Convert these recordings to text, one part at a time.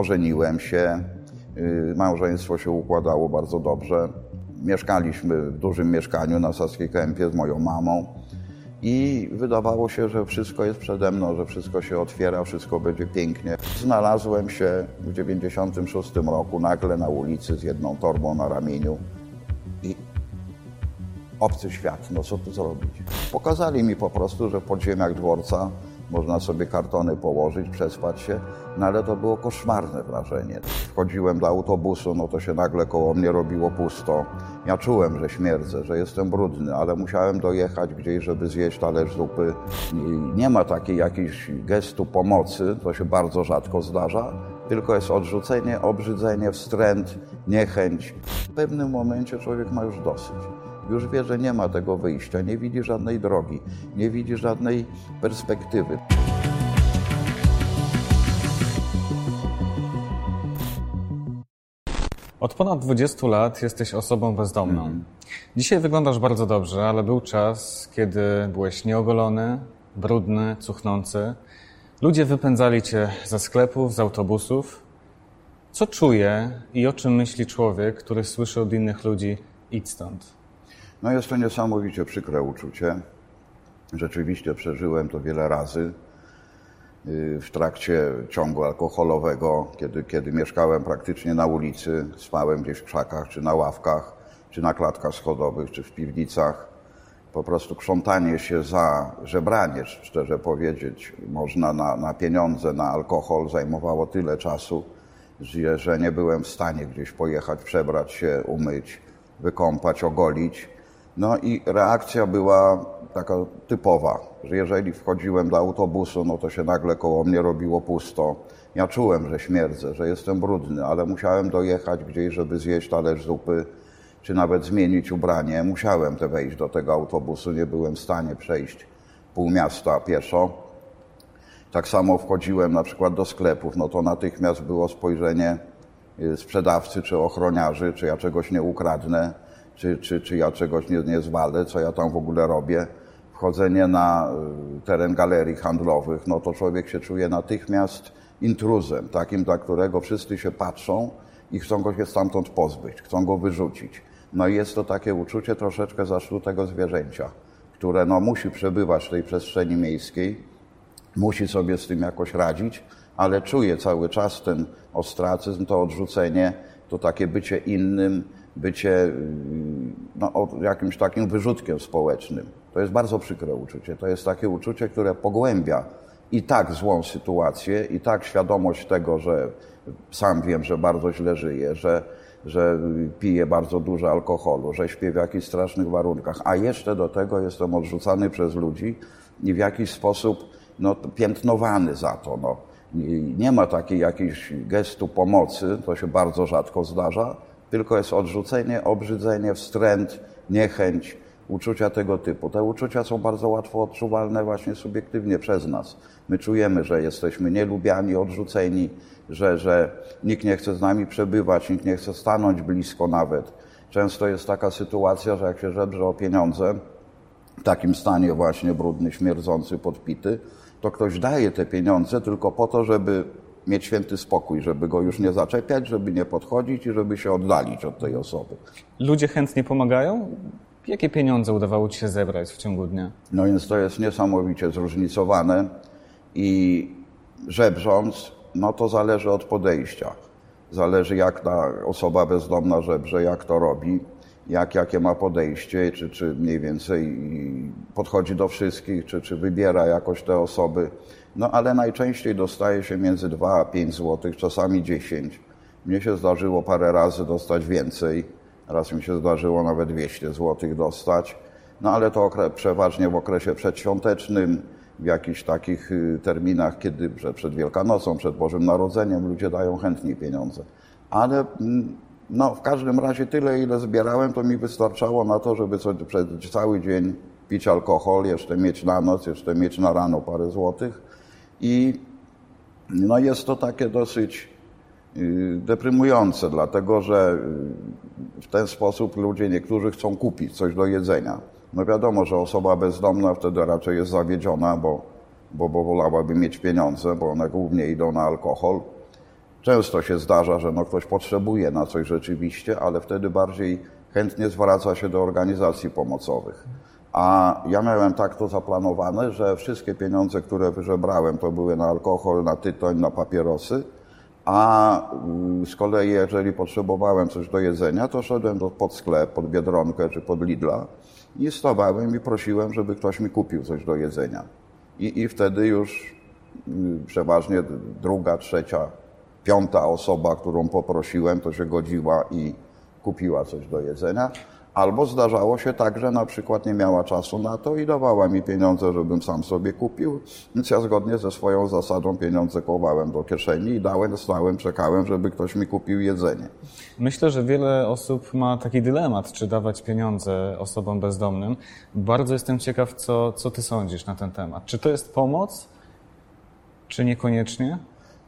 ożeniłem się, y, małżeństwo się układało bardzo dobrze. Mieszkaliśmy w dużym mieszkaniu na Saskiej Kępie z moją mamą i wydawało się, że wszystko jest przede mną, że wszystko się otwiera, wszystko będzie pięknie. Znalazłem się w 96 roku nagle na ulicy z jedną torbą na ramieniu i obcy świat, no co tu zrobić? Pokazali mi po prostu, że w podziemiach dworca można sobie kartony położyć, przespać się, no ale to było koszmarne wrażenie. Wchodziłem do autobusu, no to się nagle koło mnie robiło pusto. Ja czułem, że śmierdzę, że jestem brudny, ale musiałem dojechać gdzieś, żeby zjeść talerz zupy. Nie ma takiej jakiejś gestu pomocy, to się bardzo rzadko zdarza, tylko jest odrzucenie, obrzydzenie, wstręt, niechęć. W pewnym momencie człowiek ma już dosyć. Już wie, że nie ma tego wyjścia, nie widzi żadnej drogi, nie widzi żadnej perspektywy. Od ponad 20 lat jesteś osobą bezdomną. Mm. Dzisiaj wyglądasz bardzo dobrze, ale był czas, kiedy byłeś nieogolony, brudny, cuchnący. Ludzie wypędzali cię ze sklepów, z autobusów. Co czuje i o czym myśli człowiek, który słyszy od innych ludzi idź stąd? No jest to niesamowicie przykre uczucie. Rzeczywiście przeżyłem to wiele razy y, w trakcie ciągu alkoholowego, kiedy, kiedy mieszkałem praktycznie na ulicy, spałem gdzieś w krzakach, czy na ławkach, czy na klatkach schodowych, czy w piwnicach. Po prostu krzątanie się za żebranie, szczerze powiedzieć, można na, na pieniądze, na alkohol zajmowało tyle czasu, że nie byłem w stanie gdzieś pojechać, przebrać się, umyć, wykąpać, ogolić no i reakcja była taka typowa, że jeżeli wchodziłem do autobusu, no to się nagle koło mnie robiło pusto. Ja czułem, że śmierdzę, że jestem brudny, ale musiałem dojechać gdzieś, żeby zjeść talerz zupy, czy nawet zmienić ubranie. Musiałem te wejść do tego autobusu, nie byłem w stanie przejść pół miasta pieszo. Tak samo wchodziłem na przykład do sklepów, no to natychmiast było spojrzenie y, sprzedawcy czy ochroniarzy, czy ja czegoś nie ukradnę czy, czy, czy ja czegoś nie, nie zwalę, co ja tam w ogóle robię. Wchodzenie na y, teren galerii handlowych, no to człowiek się czuje natychmiast intruzem, takim, dla którego wszyscy się patrzą i chcą go się stamtąd pozbyć, chcą go wyrzucić. No i jest to takie uczucie troszeczkę zaszczutego zwierzęcia, które no, musi przebywać w tej przestrzeni miejskiej, musi sobie z tym jakoś radzić, ale czuje cały czas ten ostracyzm, to odrzucenie, to takie bycie innym, bycie no, jakimś takim wyrzutkiem społecznym. To jest bardzo przykre uczucie. To jest takie uczucie, które pogłębia i tak złą sytuację, i tak świadomość tego, że sam wiem, że bardzo źle żyję, że, że piję bardzo dużo alkoholu, że śpię w jakichś strasznych warunkach, a jeszcze do tego jestem odrzucany przez ludzi i w jakiś sposób no, piętnowany za to. No. Nie ma takiej jakiejś gestu pomocy, to się bardzo rzadko zdarza, tylko jest odrzucenie, obrzydzenie, wstręt, niechęć, uczucia tego typu. Te uczucia są bardzo łatwo odczuwalne właśnie subiektywnie przez nas. My czujemy, że jesteśmy nielubiani, odrzuceni, że, że nikt nie chce z nami przebywać, nikt nie chce stanąć blisko nawet. Często jest taka sytuacja, że jak się żebrze o pieniądze, w takim stanie właśnie brudny, śmierdzący, podpity, to ktoś daje te pieniądze tylko po to, żeby mieć święty spokój, żeby go już nie zaczepiać, żeby nie podchodzić i żeby się oddalić od tej osoby. Ludzie chętnie pomagają? Jakie pieniądze udawało Ci się zebrać w ciągu dnia? No więc to jest niesamowicie zróżnicowane i żebrząc, no to zależy od podejścia. Zależy jak ta osoba bezdomna żebrze, jak to robi, jak, jakie ma podejście, czy, czy mniej więcej podchodzi do wszystkich, czy, czy wybiera jakoś te osoby. No ale najczęściej dostaje się między 2 a 5 zł, czasami 10. Mnie się zdarzyło parę razy dostać więcej. Raz mi się zdarzyło nawet 200 zł dostać. No ale to przeważnie w okresie przedświątecznym, w jakichś takich y, terminach, kiedy przed Wielkanocą, przed Bożym Narodzeniem ludzie dają chętniej pieniądze. Ale mm, no, w każdym razie tyle, ile zbierałem, to mi wystarczało na to, żeby co, przez cały dzień pić alkohol, jeszcze mieć na noc, jeszcze mieć na rano parę złotych i no jest to takie dosyć y, deprymujące, dlatego że y, w ten sposób ludzie niektórzy chcą kupić coś do jedzenia. No wiadomo, że osoba bezdomna wtedy raczej jest zawiedziona, bo, bo, bo wolałaby mieć pieniądze, bo one głównie idą na alkohol. Często się zdarza, że no ktoś potrzebuje na coś rzeczywiście, ale wtedy bardziej chętnie zwraca się do organizacji pomocowych. A ja miałem tak to zaplanowane, że wszystkie pieniądze, które wyżebrałem, to były na alkohol, na tytoń, na papierosy, a mm, z kolei, jeżeli potrzebowałem coś do jedzenia, to szedłem do, pod sklep, pod Biedronkę czy pod Lidla i stawałem i prosiłem, żeby ktoś mi kupił coś do jedzenia. I, i wtedy już mm, przeważnie druga, trzecia, piąta osoba, którą poprosiłem, to się godziła i kupiła coś do jedzenia. Albo zdarzało się tak, że na przykład nie miała czasu na to i dawała mi pieniądze, żebym sam sobie kupił, więc ja zgodnie ze swoją zasadą pieniądze kłowałem do kieszeni i dałem, stałem, czekałem, żeby ktoś mi kupił jedzenie. Myślę, że wiele osób ma taki dylemat, czy dawać pieniądze osobom bezdomnym. Bardzo jestem ciekaw, co, co ty sądzisz na ten temat. Czy to jest pomoc, czy niekoniecznie?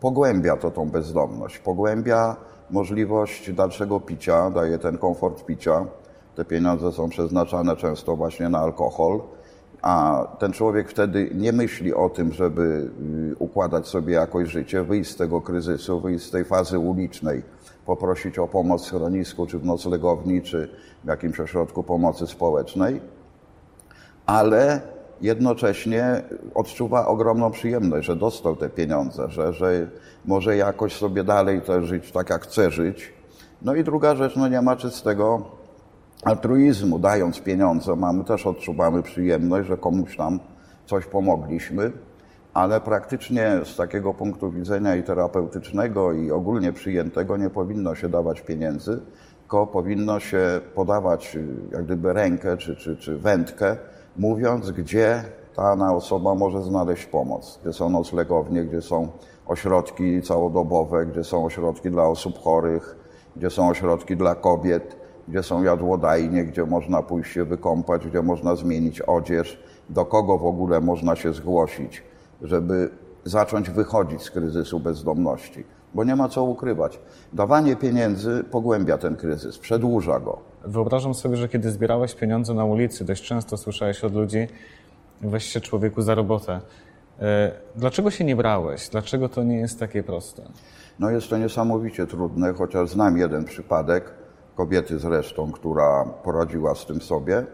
Pogłębia to tą bezdomność, pogłębia możliwość dalszego picia, daje ten komfort picia. Te pieniądze są przeznaczane często właśnie na alkohol, a ten człowiek wtedy nie myśli o tym, żeby y, układać sobie jakoś życie, wyjść z tego kryzysu, wyjść z tej fazy ulicznej, poprosić o pomoc w schronisku, czy w noclegowni, czy w jakimś ośrodku pomocy społecznej, ale jednocześnie odczuwa ogromną przyjemność, że dostał te pieniądze, że, że może jakoś sobie dalej to żyć tak, jak chce żyć. No i druga rzecz, no nie ma czystego altruizmu, dając pieniądze, mamy też odczuwamy przyjemność, że komuś tam coś pomogliśmy, ale praktycznie z takiego punktu widzenia i terapeutycznego, i ogólnie przyjętego nie powinno się dawać pieniędzy, tylko powinno się podawać jak gdyby rękę czy, czy, czy wędkę, mówiąc, gdzie dana osoba może znaleźć pomoc, gdzie są noclegownie, gdzie są ośrodki całodobowe, gdzie są ośrodki dla osób chorych, gdzie są ośrodki dla kobiet, gdzie są jadłodajnie, gdzie można pójść się wykąpać, gdzie można zmienić odzież, do kogo w ogóle można się zgłosić, żeby zacząć wychodzić z kryzysu bezdomności. Bo nie ma co ukrywać. Dawanie pieniędzy pogłębia ten kryzys, przedłuża go. Wyobrażam sobie, że kiedy zbierałeś pieniądze na ulicy, dość często słyszałeś od ludzi, weź się człowieku za robotę. E, dlaczego się nie brałeś? Dlaczego to nie jest takie proste? No jest to niesamowicie trudne, chociaż znam jeden przypadek, kobiety zresztą, która poradziła z tym sobie,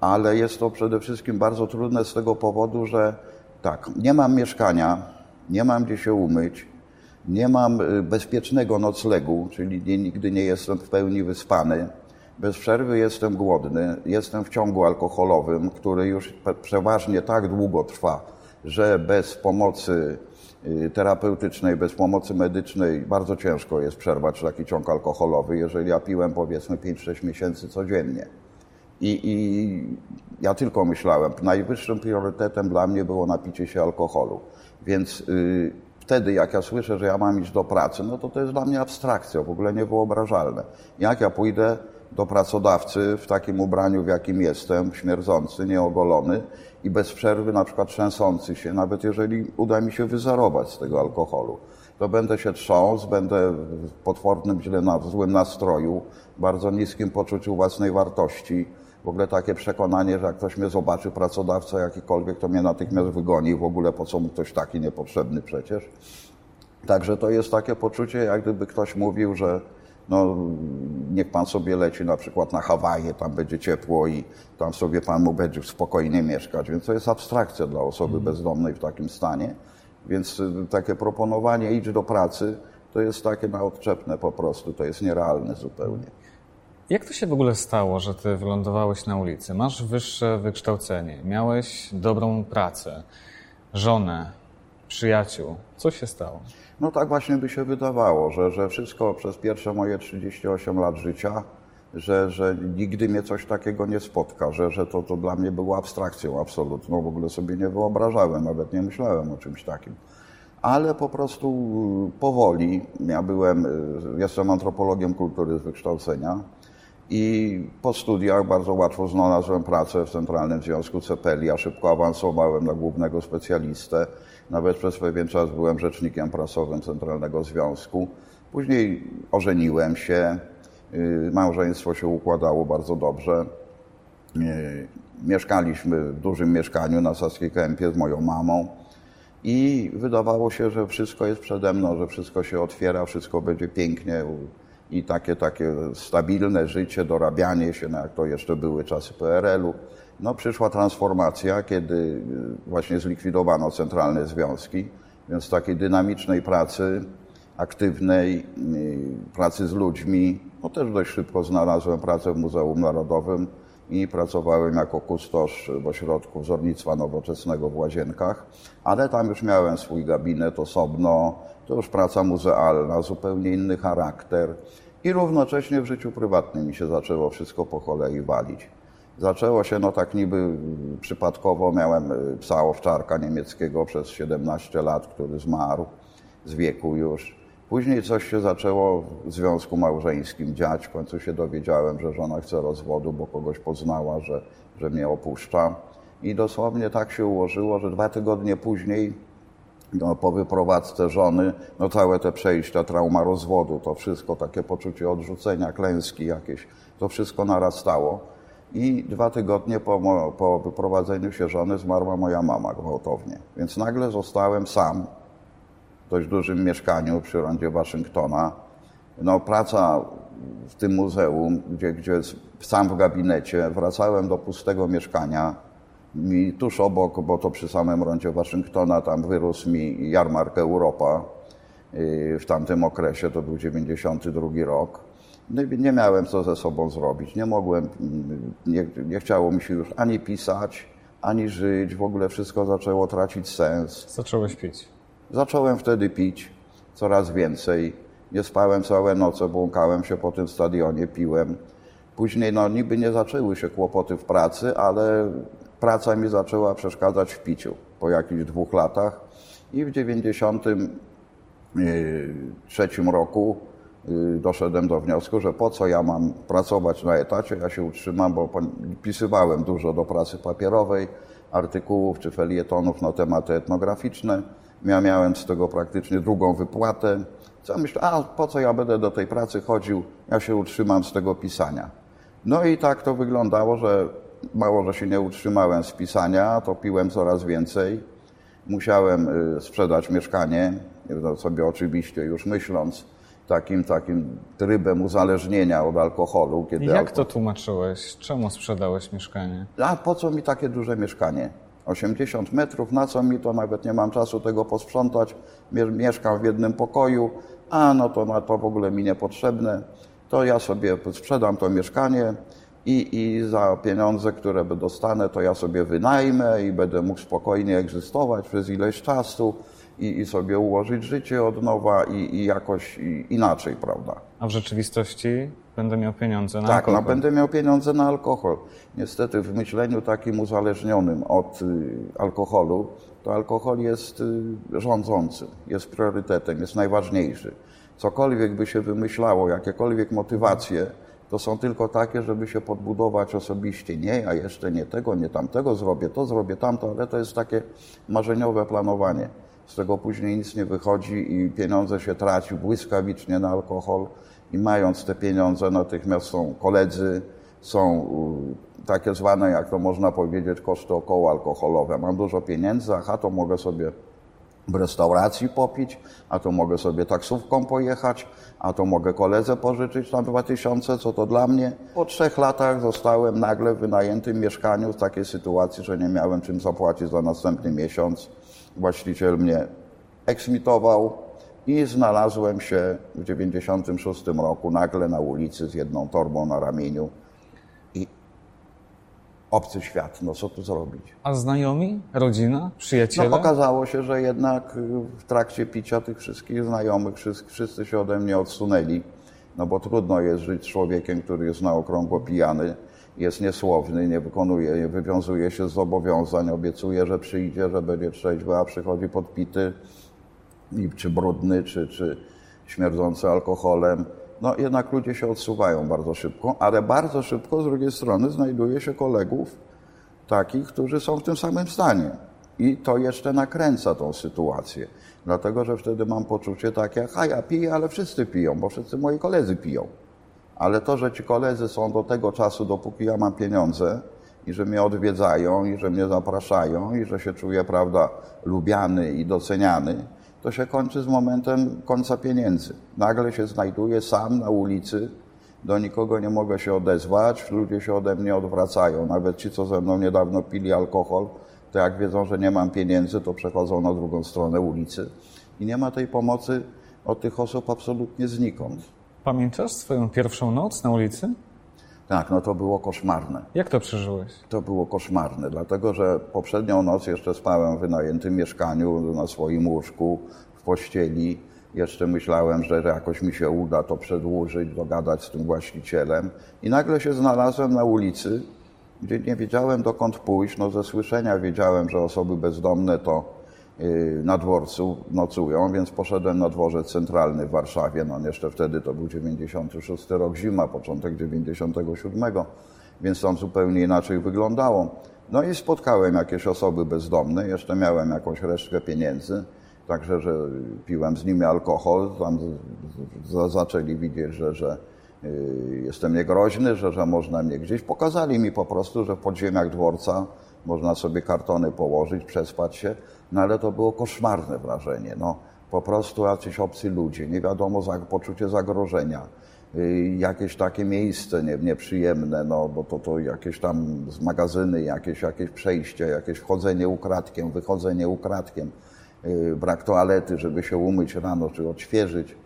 ale jest to przede wszystkim bardzo trudne z tego powodu, że tak, nie mam mieszkania, nie mam gdzie się umyć, nie mam y, bezpiecznego noclegu, czyli nigdy nie jestem w pełni wyspany. Bez przerwy jestem głodny, jestem w ciągu alkoholowym, który już przeważnie tak długo trwa, że bez pomocy Y, terapeutycznej, bez pomocy medycznej bardzo ciężko jest przerwać taki ciąg alkoholowy, jeżeli ja piłem powiedzmy 5-6 miesięcy codziennie. I, I, ja tylko myślałem, najwyższym priorytetem dla mnie było napicie się alkoholu. Więc y, wtedy, jak ja słyszę, że ja mam iść do pracy, no to to jest dla mnie abstrakcja, w ogóle niewyobrażalne. Jak ja pójdę do pracodawcy w takim ubraniu, w jakim jestem, śmierdzący, nieogolony i bez przerwy na przykład trzęsący się, nawet jeżeli uda mi się wyzerować z tego alkoholu. To będę się trząsł, będę w potwornym, źle złym nastroju, bardzo niskim poczuciu własnej wartości. W ogóle takie przekonanie, że jak ktoś mnie zobaczy, pracodawca jakikolwiek, to mnie natychmiast wygoni. W ogóle po co mu ktoś taki niepotrzebny przecież. Także to jest takie poczucie, jak gdyby ktoś mówił, że no, niech pan sobie leci na przykład na Hawaje, tam będzie ciepło i tam sobie pan mu będzie spokojnie mieszkać. Więc to jest abstrakcja dla osoby mhm. bezdomnej w takim stanie. Więc y, takie proponowanie idź do pracy to jest takie na odczepne po prostu, to jest nierealne zupełnie. Jak to się w ogóle stało, że ty wylądowałeś na ulicy? Masz wyższe wykształcenie, miałeś dobrą pracę, żonę, przyjaciół. Co się stało? No tak właśnie by się wydawało, że, że wszystko przez pierwsze moje 38 lat życia, że, że nigdy mnie coś takiego nie spotka, że, że to, to dla mnie było abstrakcją absolutną, w ogóle sobie nie wyobrażałem, nawet nie myślałem o czymś takim. Ale po prostu powoli, ja byłem, jestem antropologiem kultury z wykształcenia i po studiach bardzo łatwo znalazłem pracę w Centralnym Związku Cepeli, a szybko awansowałem na głównego specjalistę. Nawet przez pewien czas byłem rzecznikiem prasowym Centralnego Związku. Później ożeniłem się, y, małżeństwo się układało bardzo dobrze. Y, mieszkaliśmy w dużym mieszkaniu na Saskiej Kępie z moją mamą. I wydawało się, że wszystko jest przede mną, że wszystko się otwiera, wszystko będzie pięknie i takie, takie stabilne życie, dorabianie się, no jak to jeszcze były czasy PRL-u. No przyszła transformacja, kiedy właśnie zlikwidowano centralne związki, więc takiej dynamicznej pracy, aktywnej pracy z ludźmi, no też dość szybko znalazłem pracę w Muzeum Narodowym i pracowałem jako kustosz w ośrodku wzornictwa nowoczesnego w Łazienkach, ale tam już miałem swój gabinet osobno, to już praca muzealna, zupełnie inny charakter i równocześnie w życiu prywatnym mi się zaczęło wszystko po kolei walić. Zaczęło się no tak niby przypadkowo, miałem psa owczarka niemieckiego przez 17 lat, który zmarł z wieku już. Później coś się zaczęło w związku małżeńskim dziać. W końcu się dowiedziałem, że żona chce rozwodu, bo kogoś poznała, że, że mnie opuszcza. I dosłownie tak się ułożyło, że dwa tygodnie później, no, po wyprowadzce żony, no całe te przejścia, trauma rozwodu, to wszystko, takie poczucie odrzucenia, klęski jakieś, to wszystko narastało. I dwa tygodnie po, po wyprowadzeniu się żony zmarła moja mama gwałtownie. Więc nagle zostałem sam dość dużym mieszkaniu przy rondzie Waszyngtona. No, praca w tym muzeum, gdzie, gdzie sam w gabinecie, wracałem do pustego mieszkania. Mi tuż obok, bo to przy samym rondzie Waszyngtona, tam wyrósł mi jarmark Europa w tamtym okresie, to był 92 rok. No nie miałem co ze sobą zrobić. Nie mogłem, nie, nie chciało mi się już ani pisać, ani żyć. W ogóle wszystko zaczęło tracić sens. Zacząłeś pić. Zacząłem wtedy pić coraz więcej. Nie spałem całe noce, błąkałem się po tym stadionie, piłem. Później, no niby nie zaczęły się kłopoty w pracy, ale praca mi zaczęła przeszkadzać w piciu po jakichś dwóch latach. I w 93 roku doszedłem do wniosku, że po co ja mam pracować na etacie, ja się utrzymam, bo pisywałem dużo do pracy papierowej, artykułów czy felietonów na tematy etnograficzne. Ja miałem z tego praktycznie drugą wypłatę. Co myślę, a po co ja będę do tej pracy chodził, ja się utrzymam z tego pisania. No i tak to wyglądało, że mało, że się nie utrzymałem z pisania, to piłem coraz więcej. Musiałem sprzedać mieszkanie, sobie oczywiście już myśląc, takim, takim trybem uzależnienia od alkoholu. Kiedy Jak to tłumaczyłeś? Czemu sprzedałeś mieszkanie? A po co mi takie duże mieszkanie? 80 metrów, na co mi to? Nawet nie mam czasu tego posprzątać. Mieszkam w jednym pokoju, a no to, to w ogóle mi niepotrzebne. To ja sobie sprzedam to mieszkanie i, i za pieniądze, które dostanę, to ja sobie wynajmę i będę mógł spokojnie egzystować przez ileś czasu i, i sobie ułożyć życie od nowa i, i jakoś inaczej, prawda? A w rzeczywistości będę miał pieniądze na tak, alkohol? Tak, no będę miał pieniądze na alkohol. Niestety w myśleniu takim uzależnionym od y, alkoholu, to alkohol jest y, rządzącym, jest priorytetem, jest najważniejszy. Cokolwiek by się wymyślało, jakiekolwiek motywacje, to są tylko takie, żeby się podbudować osobiście. Nie, ja jeszcze nie tego, nie tamtego zrobię, to zrobię tamto, ale to jest takie marzeniowe planowanie. Z tego później nic nie wychodzi i pieniądze się traci błyskawicznie na alkohol i mając te pieniądze natychmiast są koledzy, są takie zwane, jak to można powiedzieć, koszty okołoalkoholowe. Mam dużo pieniędzy, aha, to mogę sobie w restauracji popić, a to mogę sobie taksówką pojechać, a to mogę koledze pożyczyć na dwa tysiące, co to dla mnie. Po trzech latach zostałem nagle w wynajętym mieszkaniu w takiej sytuacji, że nie miałem czym zapłacić za następny miesiąc. Właściciel mnie eksmitował i znalazłem się w 96 roku nagle na ulicy z jedną torbą na ramieniu i obcy świat, no co tu zrobić? A znajomi? Rodzina? Przyjaciele? No okazało się, że jednak w trakcie picia tych wszystkich znajomych wszyscy, wszyscy się ode mnie odsunęli, no bo trudno jest żyć z człowiekiem, który jest na okrągło pijany, jest niesłowny, nie wykonuje, nie wywiązuje się z zobowiązań, obiecuje, że przyjdzie, że będzie trzeźwy, a przychodzi podpity, czy brudny, czy, czy śmierdzący alkoholem. No jednak ludzie się odsuwają bardzo szybko, ale bardzo szybko z drugiej strony znajduje się kolegów takich, którzy są w tym samym stanie. I to jeszcze nakręca tą sytuację. Dlatego, że wtedy mam poczucie takie, a ja piję, ale wszyscy piją, bo wszyscy moi koledzy piją. Ale to, że ci koledzy są do tego czasu, dopóki ja mam pieniądze i że mnie odwiedzają i że mnie zapraszają i że się czuję, prawda, lubiany i doceniany, to się kończy z momentem końca pieniędzy. Nagle się znajduję sam na ulicy, do nikogo nie mogę się odezwać, ludzie się ode mnie odwracają. Nawet ci, co ze mną niedawno pili alkohol, to jak wiedzą, że nie mam pieniędzy, to przechodzą na drugą stronę ulicy. I nie ma tej pomocy od tych osób absolutnie znikąd. Pamiętasz swoją pierwszą noc na ulicy? Tak, no to było koszmarne. Jak to przeżyłeś? To było koszmarne, dlatego że poprzednią noc jeszcze spałem w wynajętym mieszkaniu na swoim łóżku, w pościeli. Jeszcze myślałem, że jakoś mi się uda to przedłużyć, dogadać z tym właścicielem. I nagle się znalazłem na ulicy, gdzie nie wiedziałem dokąd pójść. No ze słyszenia wiedziałem, że osoby bezdomne to na dworcu nocują, więc poszedłem na dworzec centralny w Warszawie. No jeszcze wtedy to był 96 rok zima, początek 97, więc tam zupełnie inaczej wyglądało. No i spotkałem jakieś osoby bezdomne, jeszcze miałem jakąś resztkę pieniędzy, także że piłem z nimi alkohol, tam zaczęli widzieć, że, że y, jestem niegroźny, że, że można mnie gdzieś. Pokazali mi po prostu, że w podziemiach dworca można sobie kartony położyć, przespać się, no ale to było koszmarne wrażenie. No, po prostu jacyś obcy ludzie, nie wiadomo, poczucie zagrożenia, y, jakieś takie miejsce nie, nieprzyjemne, no bo to, to jakieś tam z magazyny, jakieś, jakieś przejście, jakieś wchodzenie ukradkiem, wychodzenie ukradkiem, y, brak toalety, żeby się umyć rano czy odświeżyć.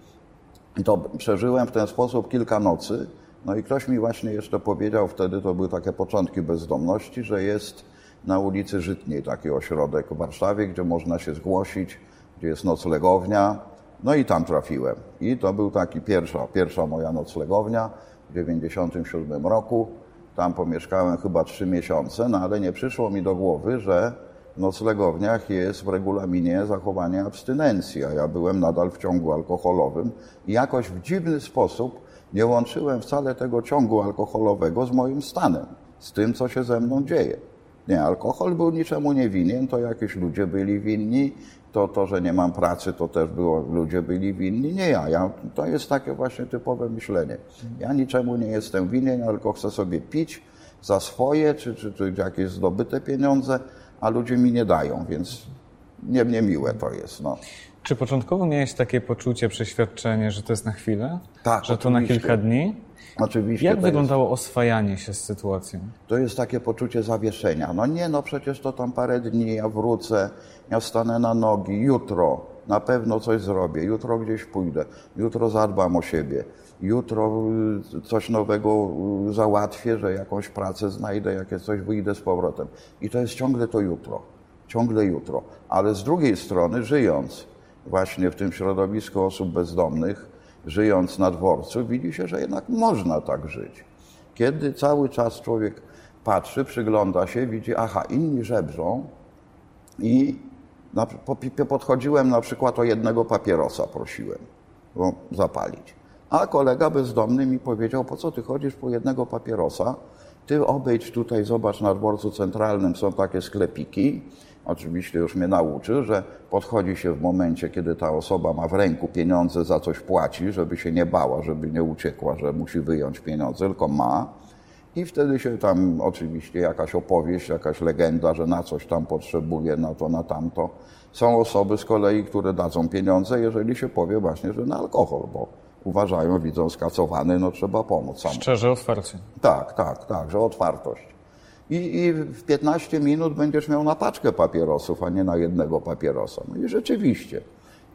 I to przeżyłem w ten sposób kilka nocy. No i ktoś mi właśnie jeszcze powiedział wtedy, to były takie początki bezdomności, że jest na ulicy Żytniej taki ośrodek w Warszawie, gdzie można się zgłosić, gdzie jest noclegownia. No i tam trafiłem. I to był taki pierwsza, pierwsza moja noclegownia w 97 roku. Tam pomieszkałem chyba trzy miesiące, no ale nie przyszło mi do głowy, że w noclegowniach jest w regulaminie zachowanie abstynencji, a ja byłem nadal w ciągu alkoholowym i jakoś w dziwny sposób nie łączyłem wcale tego ciągu alkoholowego z moim stanem, z tym, co się ze mną dzieje. Nie, alkohol był niczemu nie winien, to jakieś ludzie byli winni, to, to, że nie mam pracy, to też było, ludzie byli winni, nie ja. ja. To jest takie właśnie typowe myślenie. Ja niczemu nie jestem winien, tylko chcę sobie pić za swoje, czy, czy, czy jakieś zdobyte pieniądze, a ludzie mi nie dają, więc nie, nie miłe to jest. No. Czy początkowo miałeś takie poczucie, przeświadczenie, że to jest na chwilę? Tak, Że to na kilka dni? Oczywiście Jak wyglądało oswajanie się z sytuacją? to jest takie poczucie zawieszenia. No nie, no przecież to tam parę dni, ja wrócę, ja stanę na nogi, jutro na pewno coś zrobię, jutro gdzieś pójdę, jutro zadbam o siebie, jutro y, coś nowego y, załatwię, że jakąś pracę znajdę, jakieś coś wyjdę z powrotem. I to jest ciągle to jutro, ciągle jutro. Ale z drugiej strony, żyjąc właśnie w tym środowisku osób bezdomnych, żyjąc na dworcu, widzi się, że jednak można tak żyć. Kiedy cały czas człowiek patrzy, przygląda się, widzi, aha, inni żebrzą i na, po, po- podchodziłem na przykład o jednego papierosa, prosiłem go zapalić. A kolega bezdomny mi powiedział, po co ty chodzisz po jednego papierosa? Ty obejdź tutaj, zobacz na dworcu centralnym, są takie sklepiki. Oczywiście już mnie nauczył, że podchodzi się w momencie, kiedy ta osoba ma w ręku pieniądze, za coś płaci, żeby się nie bała, żeby nie uciekła, że musi wyjąć pieniądze, tylko ma. I wtedy się tam oczywiście jakaś opowieść, jakaś legenda, że na coś tam potrzebuje, na to, na tamto. Są osoby z kolei, które dadzą pieniądze, jeżeli się powie właśnie, że na alkohol, bo uważają, widzą skacowany, no trzeba pomóc samu. Szczerze, otwarcie. Tak, tak, tak, że otwartość. I, I w 15 minut będziesz miał na paczkę papierosów, a nie na jednego papierosa. No i rzeczywiście.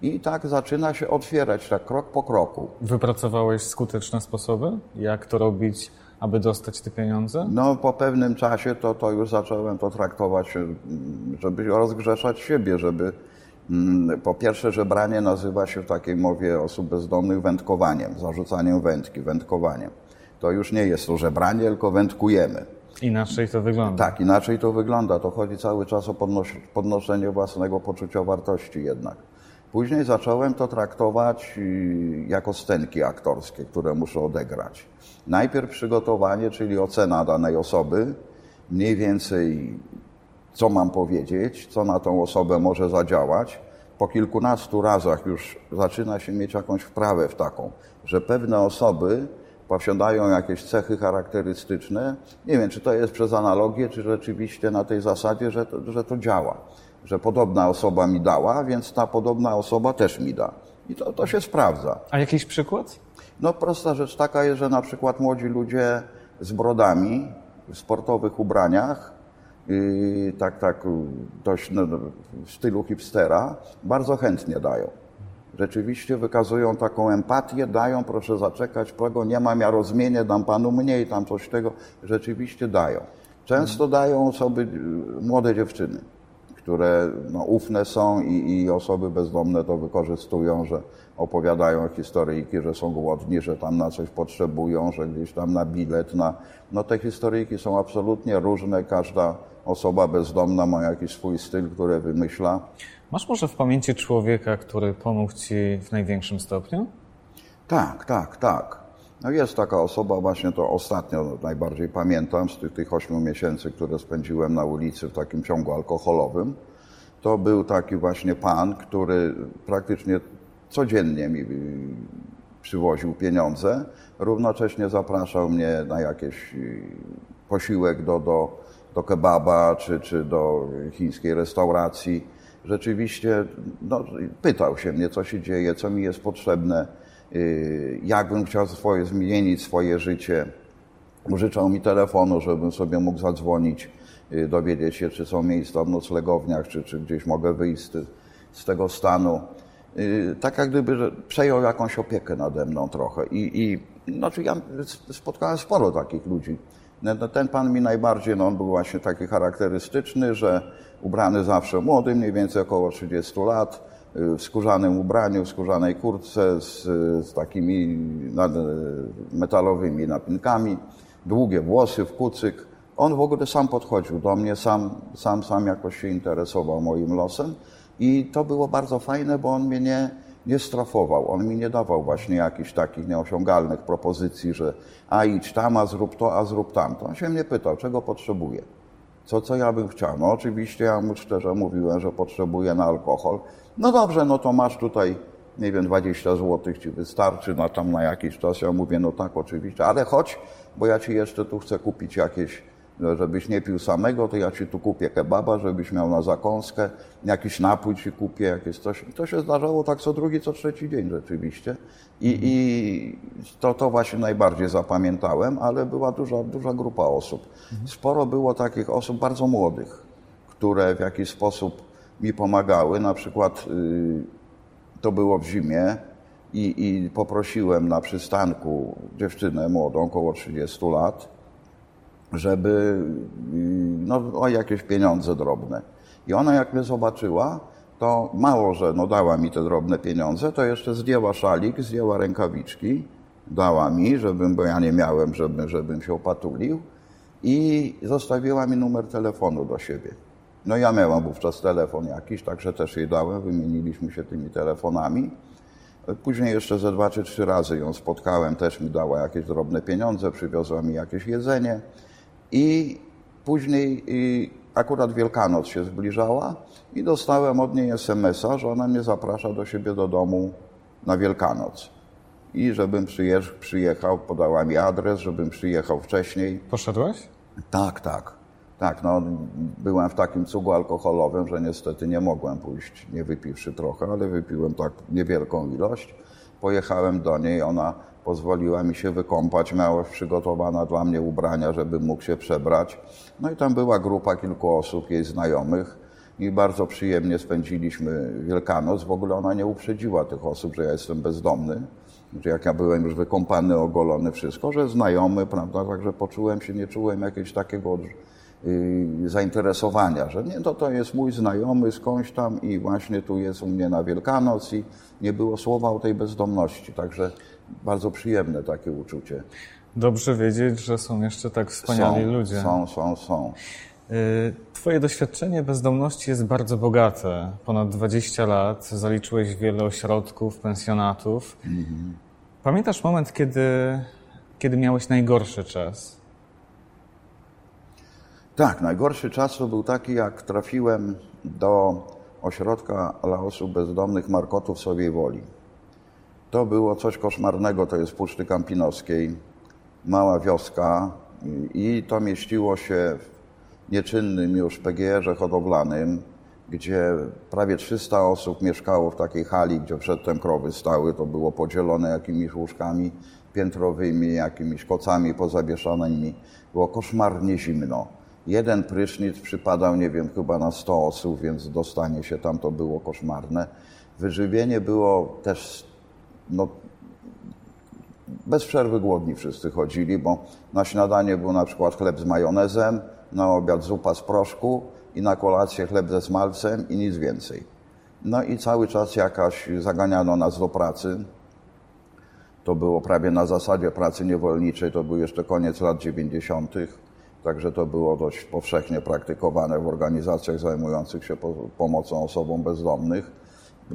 I tak zaczyna się otwierać, tak krok po kroku. Wypracowałeś skuteczne sposoby, jak to robić, aby dostać te pieniądze? No, po pewnym czasie to, to już zacząłem to traktować, mm, żeby rozgrzeszać siebie, żeby mm, po pierwsze, że branie nazywa się w takiej mowie osób bezdomnych wędkowaniem, zarzucaniem wędki, wędkowaniem. To już nie jest to żebranie, tylko wędkujemy. Inaczej to wygląda. Tak, inaczej to wygląda. To chodzi cały czas o podnos- podnoszenie własnego poczucia wartości jednak. Później zacząłem to traktować y, jako scenki aktorskie, które muszę odegrać. Najpierw przygotowanie, czyli ocena danej osoby, mniej więcej co mam powiedzieć, co na tą osobę może zadziałać. Po kilkunastu razach już zaczyna się mieć jakąś wprawę w taką, że pewne osoby posiadają jakieś cechy charakterystyczne. Nie wiem, czy to jest przez analogię, czy rzeczywiście na tej zasadzie, że to, że to działa. Że podobna osoba mi dała, więc ta podobna osoba też mi da. I to, to się sprawdza. A jakiś przykład? No prosta rzecz taka jest, że na przykład młodzi ludzie z brodami w sportowych ubraniach, yy, tak, tak dość no, w stylu hipstera, bardzo chętnie dają. Rzeczywiście wykazują taką empatię, dają, proszę zaczekać, tego nie mam, ja rozmienię, dam panu mniej, tam coś tego. Rzeczywiście dają. Często dają osoby, yy, młode dziewczyny które no, ufne są i, i, osoby bezdomne to wykorzystują, że opowiadają historyjki, że są głodni, że tam na coś potrzebują, że gdzieś tam na bilet, na... No te historyjki są absolutnie różne, każda osoba bezdomna ma jakiś swój styl, który wymyśla. Masz może w pamięci człowieka, który pomógł Ci w największym stopniu? Tak, tak, tak. No jest taka osoba, właśnie to ostatnio najbardziej pamiętam, z tych, tych 8 miesięcy, które spędziłem na ulicy w takim ciągu alkoholowym. To był taki właśnie pan, który praktycznie codziennie mi przywoził pieniądze, równocześnie zapraszał mnie na jakiś y, posiłek do, do, do kebaba czy, czy do chińskiej restauracji. Rzeczywiście no, pytał się mnie, co się dzieje, co mi jest potrzebne Y, jakbym chciał swoje, zmienić swoje życie. Użyczał mi telefonu, żebym sobie mógł zadzwonić, y, dowiedzieć się, czy są miejsca w noclegowniach, czy, czy gdzieś mogę wyjść z, z tego stanu. Y, tak jak gdyby przejął jakąś opiekę nade mną trochę. I, i znaczy ja spotkałem sporo takich ludzi. No, no, ten pan mi najbardziej, no on był właśnie taki charakterystyczny, że ubrany zawsze młody, mniej więcej około 30 lat, w skórzanym ubraniu, w skórzanej kurtce z, z takimi metalowymi napinkami, długie włosy w kucyk. On w ogóle sam podchodził do mnie, sam, sam, sam jakoś się interesował moim losem i to było bardzo fajne, bo on mnie nie, nie strafował. On mi nie dawał właśnie jakichś takich nieosiągalnych propozycji, że a idź tam, a zrób to, a zrób tamto. On się mnie pytał, czego potrzebuje. Co, co ja bym chciał? No oczywiście ja mu szczerze mówiłem, że potrzebuję na alkohol. No dobrze, no to masz tutaj, nie wiem, 20 zł ci wystarczy na tam na jakiś czas. Ja mówię, no tak, oczywiście, ale chodź, bo ja ci jeszcze tu chcę kupić jakieś, żebyś nie pił samego, to ja ci tu kupię kebaba, żebyś miał na zakąskę, jakiś napój ci kupię, jakieś coś. I to się zdarzało tak co drugi, co trzeci dzień rzeczywiście. I, i to, to właśnie najbardziej zapamiętałem, ale była duża, duża grupa osób. Sporo było takich osób bardzo młodych, które w jakiś sposób mi pomagały. Na przykład y, to było w zimie i, i poprosiłem na przystanku dziewczynę młodą, około 30 lat, żeby y, no, o jakieś pieniądze drobne. I ona jak mnie zobaczyła, to mało, że no, dała mi te drobne pieniądze, to jeszcze zdjęła szalik, zdjęła rękawiczki, dała mi, żebym, bo ja nie miałem, żebym, żebym się opatulił i zostawiła mi numer telefonu do siebie. No ja miałem wówczas telefon jakiś, także też jej dałem, wymieniliśmy się tymi telefonami. Później jeszcze ze dwa czy trzy razy ją spotkałem, też mi dała jakieś drobne pieniądze, przywiozła mi jakieś jedzenie i później akurat Wielkanoc się zbliżała i dostałem od niej SMS-a, że ona mnie zaprasza do siebie do domu na Wielkanoc. I żebym przyjechał, podała mi adres, żebym przyjechał wcześniej. Poszedłeś? Tak, tak. Tak, no byłem w takim cugu alkoholowym, że niestety nie mogłem pójść, nie wypiwszy trochę, ale wypiłem tak niewielką ilość. Pojechałem do niej, ona pozwoliła mi się wykąpać, miała przygotowana dla mnie ubrania, żebym mógł się przebrać. No i tam była grupa kilku osób, jej znajomych i bardzo przyjemnie spędziliśmy Wielkanoc. W ogóle ona nie uprzedziła tych osób, że ja jestem bezdomny, że jak ja byłem już wykąpany, ogolony, wszystko, że znajomy, prawda, także poczułem się, nie czułem jakiegoś takiego Y, zainteresowania, że nie, to, to jest mój znajomy skądś tam i właśnie tu jest u mnie na Wielkanoc i nie było słowa o tej bezdomności, także bardzo przyjemne takie uczucie. Dobrze wiedzieć, że są jeszcze tak wspaniali są, ludzie. Są, są, są. Y, twoje doświadczenie bezdomności jest bardzo bogate. Ponad 20 lat, zaliczyłeś wiele ośrodków, pensjonatów. Mhm. Pamiętasz moment, kiedy, kiedy miałeś najgorszy czas? Tak, najgorszy czas to był taki, jak trafiłem do ośrodka dla osób bezdomnych Markotów sobie woli. To było coś koszmarnego, to jest w Puszczy Kampinoskiej. mała wioska i to mieściło się w nieczynnym już PGR-ze hodowlanym, gdzie prawie 300 osób mieszkało w takiej hali, gdzie przedtem krowy stały. To było podzielone jakimiś łóżkami piętrowymi, jakimiś kocami pozawieszanymi. Było koszmarnie zimno. Jeden prysznic przypadał, nie wiem, chyba na 100 osób, więc dostanie się tam to było koszmarne. Wyżywienie było też, no, bez przerwy głodni wszyscy chodzili, bo na śniadanie był na przykład chleb z majonezem, na obiad zupa z proszku i na kolację chleb ze smalcem i nic więcej. No i cały czas jakaś zaganiano nas do pracy. To było prawie na zasadzie pracy niewolniczej, to był jeszcze koniec lat 90., także to było dość powszechnie praktykowane w organizacjach zajmujących się pomocą osobom bezdomnych.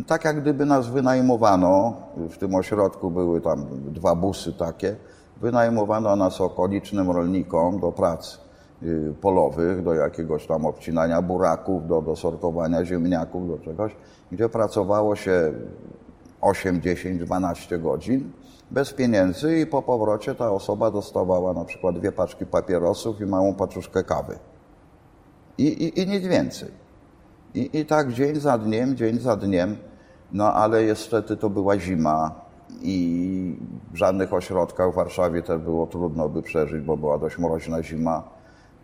Tak jak gdyby nas wynajmowano, w tym ośrodku były tam dwa busy takie, wynajmowano nas okolicznym rolnikom do pracy y, polowych, do jakiegoś tam obcinania buraków, do, do sortowania ziemniaków, do czegoś, gdzie pracowało się 8, 10, 12 godzin bez pieniędzy i po powrocie ta osoba dostawała na przykład dwie paczki papierosów i małą paczuszkę kawy. I, i, i nic więcej. I, I tak dzień za dniem, dzień za dniem, no ale niestety to była zima i w żadnych ośrodkach w Warszawie też było trudno by przeżyć, bo była dość mroźna zima,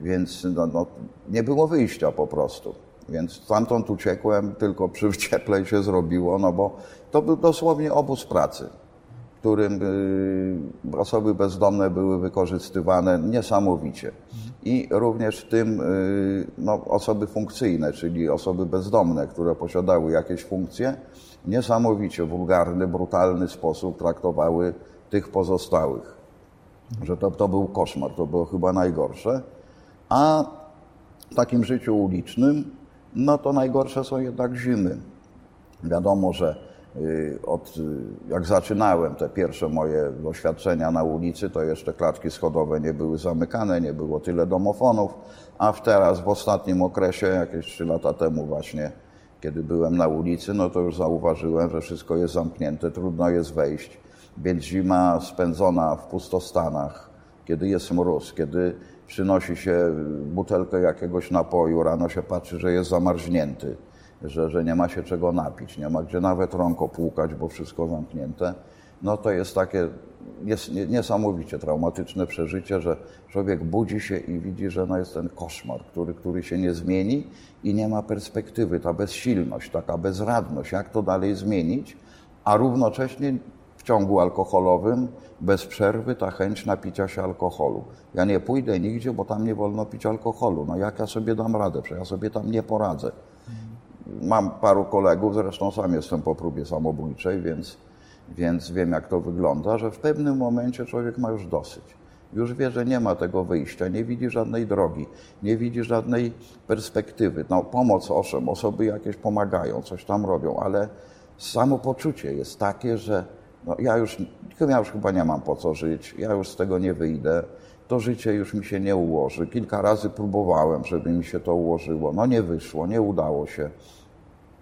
więc no, no, nie było wyjścia po prostu. Więc stamtąd uciekłem, tylko przy cieplej się zrobiło, no bo to był dosłownie obóz pracy którym y, osoby bezdomne były wykorzystywane niesamowicie. I również w tym y, no, osoby funkcyjne, czyli osoby bezdomne, które posiadały jakieś funkcje, niesamowicie wulgarny, brutalny sposób traktowały tych pozostałych. Że to, to był koszmar, to było chyba najgorsze. A w takim życiu ulicznym, no to najgorsze są jednak zimy. Wiadomo, że od, y, jak zaczynałem te pierwsze moje doświadczenia na ulicy, to jeszcze klatki schodowe nie były zamykane, nie było tyle domofonów, a teraz w ostatnim okresie, jakieś trzy lata temu właśnie, kiedy byłem na ulicy, no to już zauważyłem, że wszystko jest zamknięte, trudno jest wejść, więc zima spędzona w pustostanach, kiedy jest mróz, kiedy przynosi się butelkę jakiegoś napoju, rano się patrzy, że jest zamarznięty, że, że nie ma się czego napić, nie ma gdzie nawet rąk opłukać, bo wszystko zamknięte, no to jest takie jest niesamowicie traumatyczne przeżycie, że człowiek budzi się i widzi, że no jest ten koszmar, który, który się nie zmieni i nie ma perspektywy, ta bezsilność, taka bezradność, jak to dalej zmienić, a równocześnie w ciągu alkoholowym bez przerwy ta chęć napicia się alkoholu. Ja nie pójdę nigdzie, bo tam nie wolno pić alkoholu. No jak ja sobie dam radę? Przecież ja sobie tam nie poradzę. Mam paru kolegów, zresztą sam jestem po próbie samobójczej, więc, więc wiem, jak to wygląda, że w pewnym momencie człowiek ma już dosyć. Już wie, że nie ma tego wyjścia, nie widzi żadnej drogi, nie widzi żadnej perspektywy. No, pomoc, owszem, osoby jakieś pomagają, coś tam robią, ale samopoczucie jest takie, że no, ja, już, ja już chyba nie mam po co żyć, ja już z tego nie wyjdę, to życie już mi się nie ułoży. Kilka razy próbowałem, żeby mi się to ułożyło. No nie wyszło, nie udało się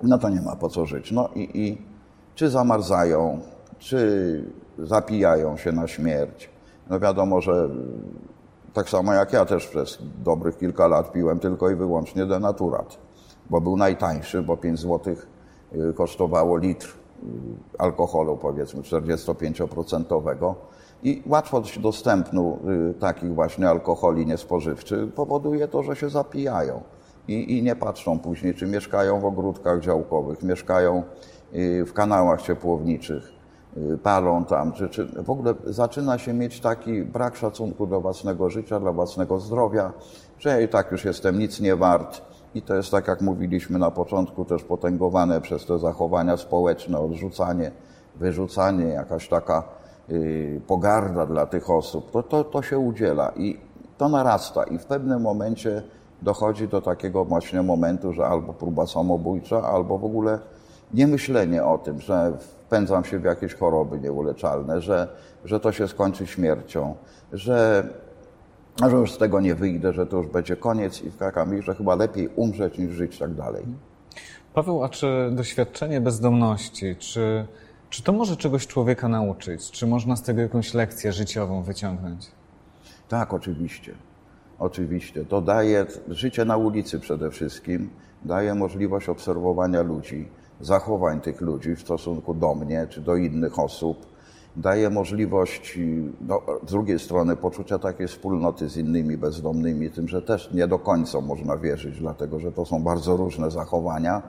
no to nie ma po co żyć. No i, i czy zamarzają, czy zapijają się na śmierć. No wiadomo, że tak samo jak ja też przez dobrych kilka lat piłem tylko i wyłącznie denaturat, bo był najtańszy, bo 5 zł y, kosztowało litr y, alkoholu, powiedzmy 45% i łatwość dostępnu y, takich właśnie alkoholi niespożywczych powoduje to, że się zapijają i, i nie patrzą później, czy mieszkają w ogródkach działkowych, mieszkają y, w kanałach ciepłowniczych, y, palą tam, czy, czy w ogóle zaczyna się mieć taki brak szacunku do własnego życia, dla własnego zdrowia, że ja i tak już jestem nic nie wart. I to jest tak, jak mówiliśmy na początku, też potęgowane przez te zachowania społeczne, odrzucanie, wyrzucanie, jakaś taka pogarda dla tych osób. To, to, to się udziela i to narasta i w pewnym momencie dochodzi do takiego właśnie momentu, że albo próba samobójcza, albo w ogóle niemyślenie o tym, że wpędzam się w jakieś choroby nieuleczalne, że, że to się skończy śmiercią, że, że już z tego nie wyjdę, że to już będzie koniec i w że chyba lepiej umrzeć niż żyć tak dalej. Paweł, a czy doświadczenie bezdomności, czy, czy to może czegoś człowieka nauczyć? Czy można z tego jakąś lekcję życiową wyciągnąć? Tak, oczywiście. Oczywiście. To daje życie na ulicy przede wszystkim, daje możliwość obserwowania ludzi, zachowań tych ludzi w stosunku do mnie czy do innych osób. Daje możliwość, no, z drugiej strony, poczucia takiej wspólnoty z innymi bezdomnymi, tym, że też nie do końca można wierzyć, dlatego że to są bardzo różne zachowania.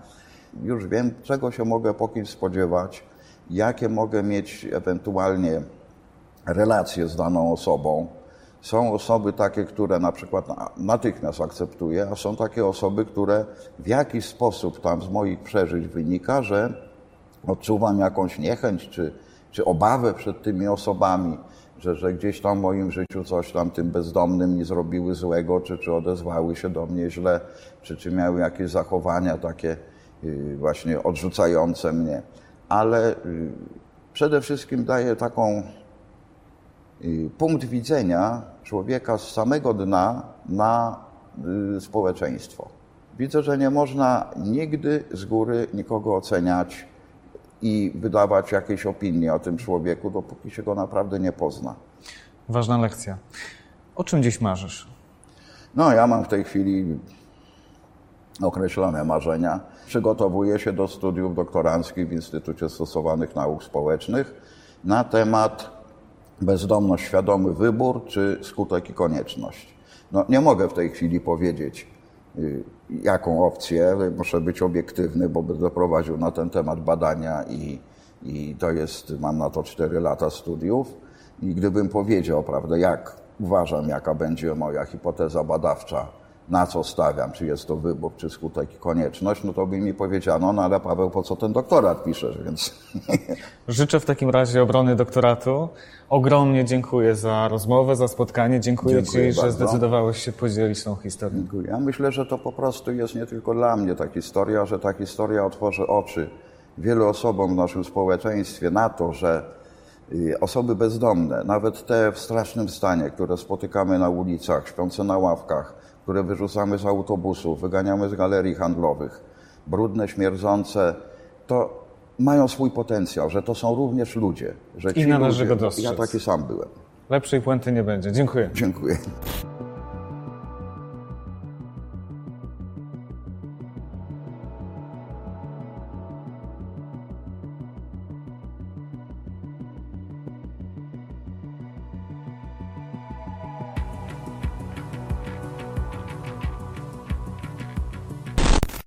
Już wiem, czego się mogę po kimś spodziewać, jakie mogę mieć ewentualnie relacje z daną osobą. Są osoby takie, które na przykład natychmiast akceptuję, a są takie osoby, które w jakiś sposób tam z moich przeżyć wynika, że odczuwam jakąś niechęć czy, czy obawę przed tymi osobami, że, że gdzieś tam w moim życiu coś tam tym bezdomnym nie zrobiły złego, czy, czy odezwały się do mnie źle, czy, czy miały jakieś zachowania takie y, właśnie odrzucające mnie. Ale y, przede wszystkim daje taką punkt widzenia człowieka z samego dna na y, społeczeństwo. Widzę, że nie można nigdy z góry nikogo oceniać i wydawać jakiejś opinii o tym człowieku, dopóki się go naprawdę nie pozna. Ważna lekcja. O czym dziś marzysz? No, ja mam w tej chwili określone marzenia. Przygotowuję się do studiów doktoranckich w Instytucie Stosowanych Nauk Społecznych na temat bezdomność, świadomy wybór, czy skutek i konieczność. No, nie mogę w tej chwili powiedzieć, y, jaką opcję, muszę być obiektywny, bo będę prowadził na ten temat badania i, i to jest, mam na to 4 lata studiów. I gdybym powiedział, prawda, jak uważam, jaka będzie moja hipoteza badawcza, na co stawiam, czy jest to wybór, czy skutek i konieczność, no to by mi powiedziano, no ale Paweł, po co ten doktorat piszesz, więc... Życzę w takim razie obrony doktoratu. Ogromnie dziękuję za rozmowę, za spotkanie. Dziękuję, dziękuję Ci, bardzo. że zdecydowałeś się podzielić tą historią. Dziękuję. Ja myślę, że to po prostu jest nie tylko dla mnie ta historia, że ta historia otworzy oczy wielu osobom w naszym społeczeństwie na to, że y, osoby bezdomne, nawet te w strasznym stanie, które spotykamy na ulicach, śpiące na ławkach, które wyrzucamy z autobusów, wyganiamy z galerii handlowych, brudne, śmierdzące, to mają swój potencjał, że to są również ludzie. Że I należy ludzie, go dostrzec. Ja taki sam byłem. Lepszej puenty nie będzie. Dziękuję. Dziękuję.